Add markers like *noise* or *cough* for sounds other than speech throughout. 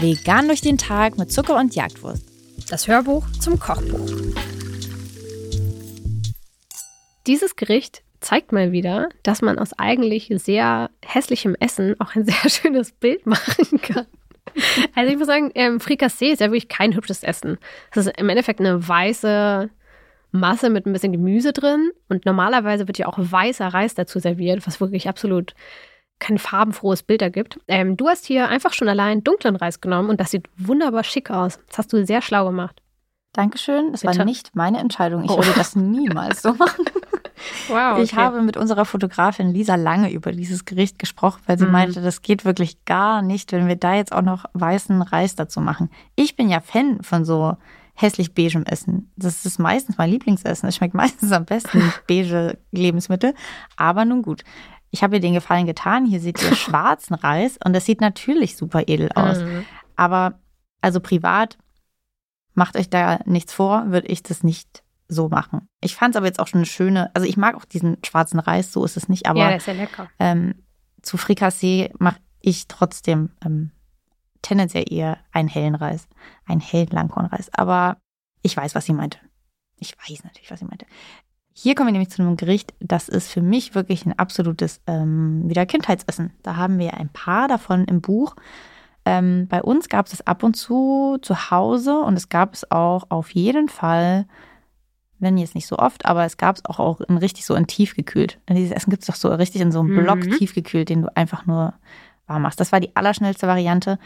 Vegan durch den Tag mit Zucker und Jagdwurst. Das Hörbuch zum Kochbuch. Dieses Gericht zeigt mal wieder, dass man aus eigentlich sehr hässlichem Essen auch ein sehr *laughs* schönes Bild machen kann. Also ich muss sagen, ähm, Frikassee ist ja wirklich kein hübsches Essen. Es ist im Endeffekt eine weiße Masse mit ein bisschen Gemüse drin und normalerweise wird ja auch weißer Reis dazu serviert, was wirklich absolut kein farbenfrohes Bild ergibt. Ähm, du hast hier einfach schon allein dunklen Reis genommen und das sieht wunderbar schick aus. Das hast du sehr schlau gemacht. Dankeschön. Das Bitte? war nicht meine Entscheidung. Ich oh. würde das niemals so machen. *laughs* Wow, okay. Ich habe mit unserer Fotografin Lisa lange über dieses Gericht gesprochen, weil sie mhm. meinte, das geht wirklich gar nicht, wenn wir da jetzt auch noch weißen Reis dazu machen. Ich bin ja Fan von so hässlich beigem Essen. Das ist meistens mein Lieblingsessen. Es schmeckt *laughs* meistens am besten beige Lebensmittel. Aber nun gut. Ich habe ihr den Gefallen getan. Hier seht ihr *laughs* schwarzen Reis und das sieht natürlich super edel aus. Mhm. Aber also privat macht euch da nichts vor, würde ich das nicht so machen. Ich fand es aber jetzt auch schon eine schöne, also ich mag auch diesen schwarzen Reis, so ist es nicht, aber ja, ja lecker. Ähm, zu Frikassee mache ich trotzdem ähm, tendenziell eher einen hellen Reis, einen hellen Langkornreis. Aber ich weiß, was sie meinte. Ich weiß natürlich, was sie meinte. Hier kommen wir nämlich zu einem Gericht, das ist für mich wirklich ein absolutes ähm, wieder Kindheitsessen. Da haben wir ein paar davon im Buch. Ähm, bei uns gab es es ab und zu zu Hause und es gab es auch auf jeden Fall wenn jetzt nicht so oft, aber es gab es auch, auch in richtig so in tiefgekühlt. Denn dieses Essen gibt es doch so richtig in so einem Block mhm. tiefgekühlt, den du einfach nur warm machst. Das war die allerschnellste Variante.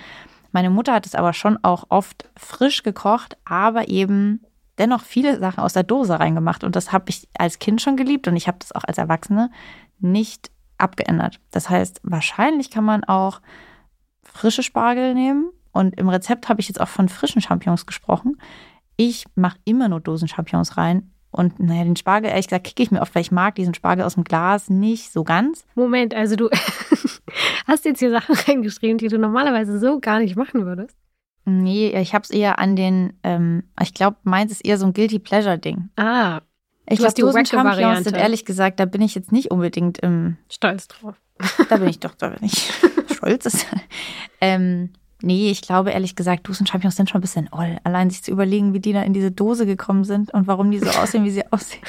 Meine Mutter hat es aber schon auch oft frisch gekocht, aber eben dennoch viele Sachen aus der Dose reingemacht. Und das habe ich als Kind schon geliebt und ich habe das auch als Erwachsene nicht abgeändert. Das heißt, wahrscheinlich kann man auch frische Spargel nehmen. Und im Rezept habe ich jetzt auch von frischen Champignons gesprochen. Ich mache immer nur Dosen-Champignons rein. Und naja, den Spargel, ehrlich gesagt, kicke ich mir oft, weil ich mag diesen Spargel aus dem Glas nicht so ganz. Moment, also du hast jetzt hier Sachen *laughs* reingeschrieben, die du normalerweise so gar nicht machen würdest? Nee, ich habe es eher an den, ähm, ich glaube, meins ist eher so ein Guilty Pleasure-Ding. Ah. Ich glaube, Dosen Champignons sind ehrlich gesagt, da bin ich jetzt nicht unbedingt im. Stolz drauf. Da bin ich doch, da bin ich *laughs* stolz. *laughs* ähm, Nee, ich glaube ehrlich gesagt, Dosen-Champignons sind schon ein bisschen oll. Allein sich zu überlegen, wie die da in diese Dose gekommen sind und warum die so *laughs* aussehen, wie sie aussehen.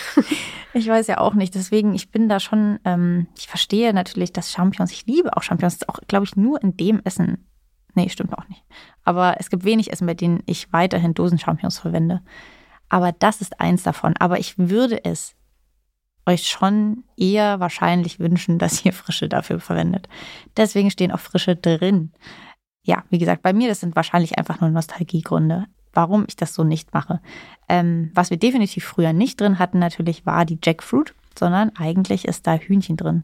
Ich weiß ja auch nicht. Deswegen, ich bin da schon, ähm, ich verstehe natürlich, dass Champignons, ich liebe auch Champignons, das ist auch, glaube ich, nur in dem Essen. Nee, stimmt auch nicht. Aber es gibt wenig Essen, bei denen ich weiterhin Dosen-Champignons verwende. Aber das ist eins davon. Aber ich würde es euch schon eher wahrscheinlich wünschen, dass ihr Frische dafür verwendet. Deswegen stehen auch Frische drin ja, wie gesagt, bei mir, das sind wahrscheinlich einfach nur Nostalgiegründe, warum ich das so nicht mache. Ähm, was wir definitiv früher nicht drin hatten, natürlich war die Jackfruit, sondern eigentlich ist da Hühnchen drin.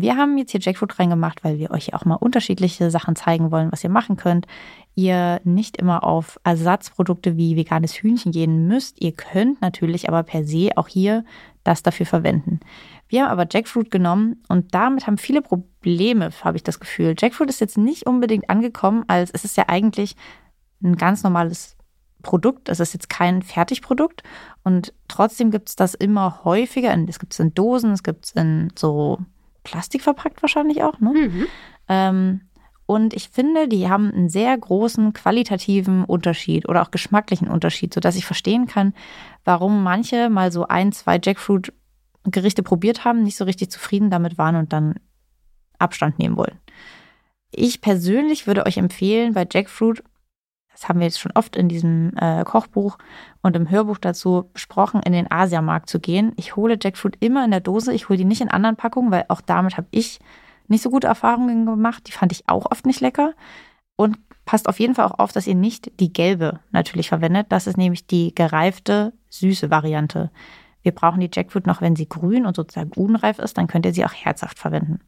Wir haben jetzt hier Jackfruit reingemacht, weil wir euch auch mal unterschiedliche Sachen zeigen wollen, was ihr machen könnt. Ihr nicht immer auf Ersatzprodukte wie veganes Hühnchen gehen müsst. Ihr könnt natürlich aber per se auch hier das dafür verwenden. Wir haben aber Jackfruit genommen und damit haben viele Probleme, habe ich das Gefühl. Jackfruit ist jetzt nicht unbedingt angekommen, als es ist ja eigentlich ein ganz normales Produkt. Es ist jetzt kein Fertigprodukt und trotzdem gibt es das immer häufiger. Es gibt es in Dosen, es gibt es in so Plastik verpackt wahrscheinlich auch. Ne? Mhm. Ähm, und ich finde, die haben einen sehr großen qualitativen Unterschied oder auch geschmacklichen Unterschied, sodass ich verstehen kann, warum manche mal so ein, zwei Jackfruit Gerichte probiert haben, nicht so richtig zufrieden damit waren und dann Abstand nehmen wollen. Ich persönlich würde euch empfehlen, bei Jackfruit, das haben wir jetzt schon oft in diesem äh, Kochbuch und im Hörbuch dazu besprochen, in den Asiamarkt zu gehen. Ich hole Jackfruit immer in der Dose, ich hole die nicht in anderen Packungen, weil auch damit habe ich nicht so gute Erfahrungen gemacht. Die fand ich auch oft nicht lecker. Und passt auf jeden Fall auch auf, dass ihr nicht die gelbe natürlich verwendet. Das ist nämlich die gereifte, süße Variante. Wir brauchen die Jackfruit noch, wenn sie grün und sozusagen unreif ist, dann könnt ihr sie auch herzhaft verwenden.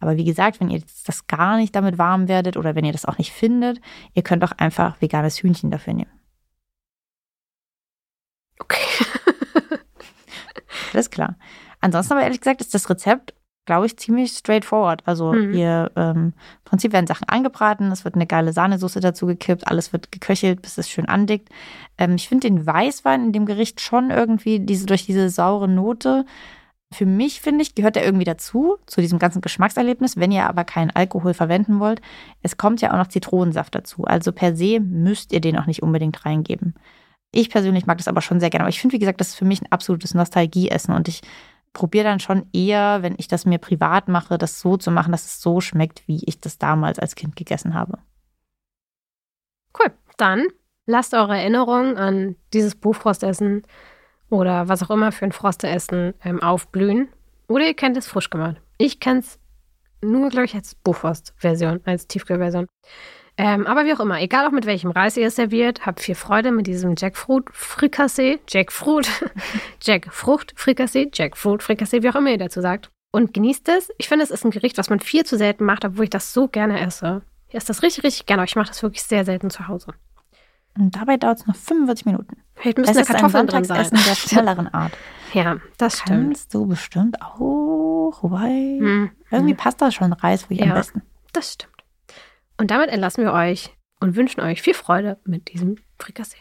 Aber wie gesagt, wenn ihr das gar nicht damit warm werdet oder wenn ihr das auch nicht findet, ihr könnt auch einfach veganes Hühnchen dafür nehmen. Okay. *laughs* Alles klar. Ansonsten aber ehrlich gesagt ist das Rezept glaube ich, ziemlich straightforward. Also mhm. ihr ähm, im Prinzip werden Sachen angebraten, es wird eine geile Sahnesoße dazu gekippt, alles wird geköchelt, bis es schön andickt. Ähm, ich finde den Weißwein in dem Gericht schon irgendwie diese durch diese saure Note Für mich, finde ich, gehört er irgendwie dazu, zu diesem ganzen Geschmackserlebnis. Wenn ihr aber keinen Alkohol verwenden wollt, es kommt ja auch noch Zitronensaft dazu. Also per se müsst ihr den auch nicht unbedingt reingeben. Ich persönlich mag das aber schon sehr gerne. Aber ich finde, wie gesagt, das ist für mich ein absolutes Nostalgieessen. Und ich probiere dann schon eher, wenn ich das mir privat mache, das so zu machen, dass es so schmeckt, wie ich das damals als Kind gegessen habe. Cool. Dann lasst eure Erinnerungen an dieses Buchfrostessen oder was auch immer für ein Frosteessen ähm, aufblühen. Oder ihr kennt es frisch gemacht. Ich kenne es nur, glaube ich, als Buchfrost-Version, als Tiefkühlversion. Ähm, aber wie auch immer, egal auch mit welchem Reis ihr es serviert, habt viel Freude mit diesem Jackfruit-Frikassee, Jackfruit, *laughs* Jackfrucht-Frikassee, Jackfruit-Frikassee, wie auch immer ihr dazu sagt. Und genießt es. Ich finde, es ist ein Gericht, was man viel zu selten macht, obwohl ich das so gerne esse. Ich esse das richtig, richtig gerne, aber ich mache das wirklich sehr selten zu Hause. Und dabei dauert es noch 45 Minuten. Vielleicht müssen da Kartoffeln drin sein. der *laughs* schnelleren Art. Ja, das stimmt. Kannst du bestimmt auch, wobei hm. irgendwie passt das schon Reis wirklich ja, am besten. Das stimmt. Und damit entlassen wir euch und wünschen euch viel Freude mit diesem Frikassee.